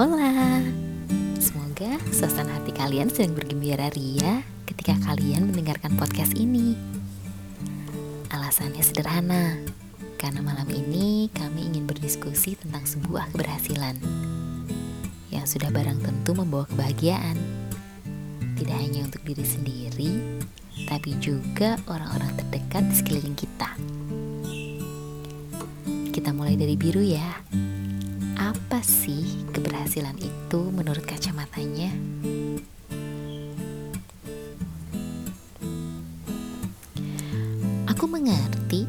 Hola, semoga suasana hati kalian sedang bergembira ria ketika kalian mendengarkan podcast ini. Alasannya sederhana, karena malam ini kami ingin berdiskusi tentang sebuah keberhasilan yang sudah barang tentu membawa kebahagiaan. Tidak hanya untuk diri sendiri, tapi juga orang-orang terdekat di sekeliling kita. Kita mulai dari biru ya. Apa sih keberhasilan itu menurut kacamatanya? Aku mengerti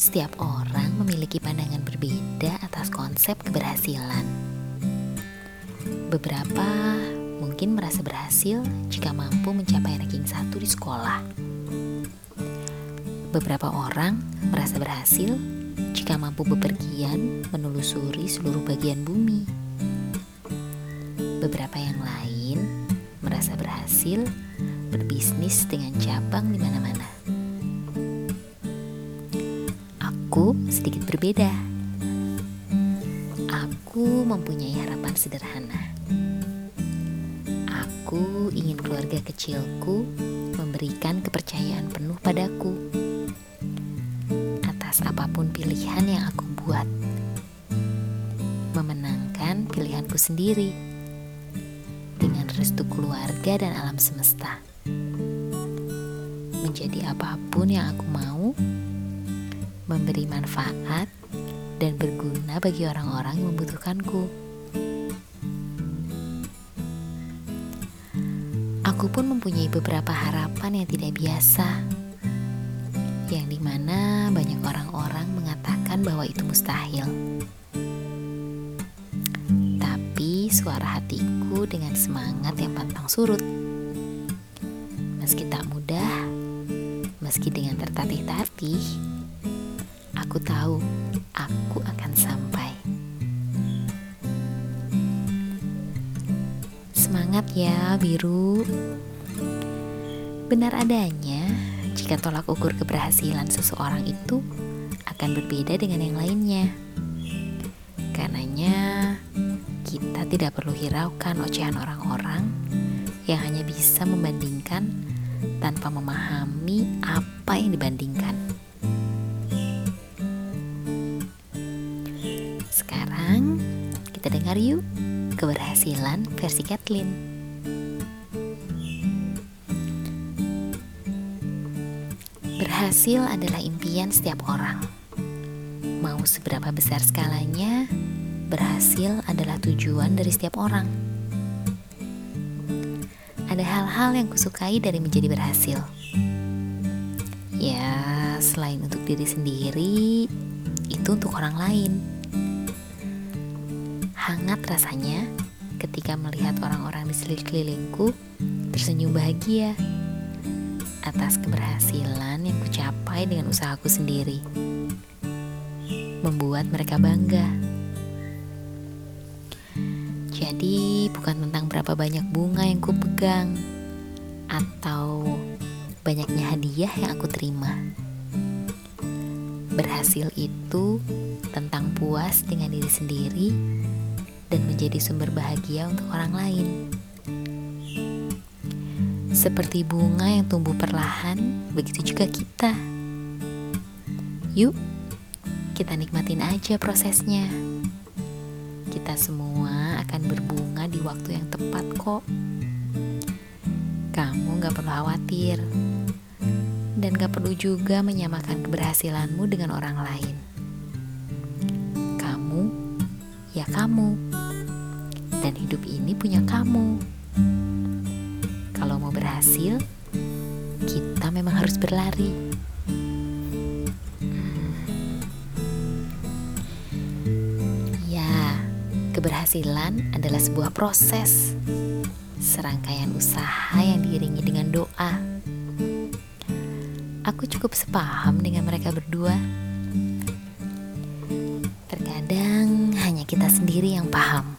setiap orang memiliki pandangan berbeda atas konsep keberhasilan. Beberapa mungkin merasa berhasil jika mampu mencapai ranking satu di sekolah. Beberapa orang merasa berhasil jika mampu bepergian menelusuri seluruh bagian bumi. Beberapa yang lain merasa berhasil berbisnis dengan cabang di mana-mana. Aku sedikit berbeda. Aku mempunyai harapan sederhana. Aku ingin keluarga kecilku memberikan kepercayaan penuh padaku atas apa pun pilihan yang aku buat. Memenangkan pilihanku sendiri dengan restu keluarga dan alam semesta. Menjadi apa pun yang aku mau, memberi manfaat dan berguna bagi orang-orang yang membutuhkanku. Aku pun mempunyai beberapa harapan yang tidak biasa yang di mana banyak orang-orang mengatakan bahwa itu mustahil. Tapi suara hatiku dengan semangat yang pantang surut. Meski tak mudah, meski dengan tertatih-tatih, aku tahu aku akan sampai. Semangat ya, biru. Benar adanya, jika tolak ukur keberhasilan seseorang itu akan berbeda dengan yang lainnya. Karenanya, kita tidak perlu hiraukan ocehan orang-orang yang hanya bisa membandingkan tanpa memahami apa yang dibandingkan. Sekarang, kita dengar yuk keberhasilan versi Kathleen. Berhasil adalah impian setiap orang. Mau seberapa besar skalanya, berhasil adalah tujuan dari setiap orang. Ada hal-hal yang kusukai dari menjadi berhasil. Ya, selain untuk diri sendiri, itu untuk orang lain. Hangat rasanya ketika melihat orang-orang di sekelilingku tersenyum bahagia atas keberhasilan yang kucapai dengan usahaku sendiri. Membuat mereka bangga. Jadi bukan tentang berapa banyak bunga yang kupegang atau banyaknya hadiah yang aku terima. Berhasil itu tentang puas dengan diri sendiri dan menjadi sumber bahagia untuk orang lain. Seperti bunga yang tumbuh perlahan, begitu juga kita. Yuk, kita nikmatin aja prosesnya. Kita semua akan berbunga di waktu yang tepat kok. Kamu gak perlu khawatir. Dan gak perlu juga menyamakan keberhasilanmu dengan orang lain. Kamu, ya kamu. Dan hidup ini punya kamu berhasil, kita memang harus berlari. Ya, keberhasilan adalah sebuah proses, serangkaian usaha yang diiringi dengan doa. Aku cukup sepaham dengan mereka berdua. Terkadang hanya kita sendiri yang paham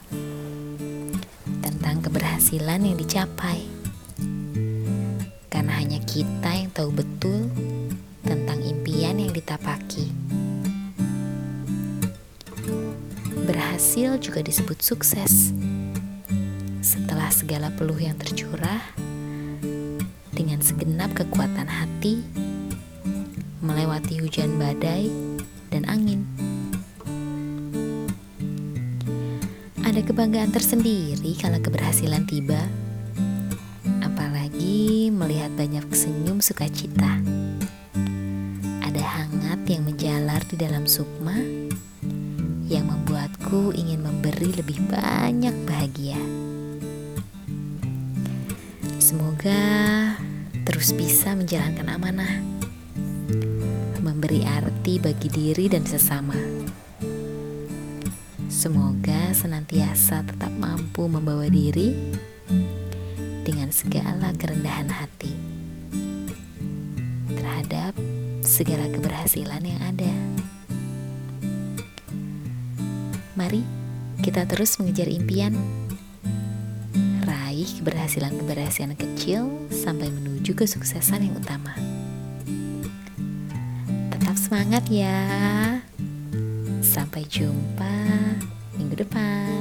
tentang keberhasilan yang dicapai karena hanya kita yang tahu betul tentang impian yang ditapaki. Berhasil juga disebut sukses setelah segala peluh yang tercurah, dengan segenap kekuatan hati, melewati hujan badai dan angin. Ada kebanggaan tersendiri kalau keberhasilan tiba, banyak senyum sukacita. Ada hangat yang menjalar di dalam sukma yang membuatku ingin memberi lebih banyak bahagia. Semoga terus bisa menjalankan amanah, memberi arti bagi diri dan sesama. Semoga senantiasa tetap mampu membawa diri dengan segala kerendahan hati terhadap segala keberhasilan yang ada. Mari kita terus mengejar impian meraih keberhasilan-keberhasilan kecil sampai menuju kesuksesan yang utama. Tetap semangat ya. Sampai jumpa minggu depan.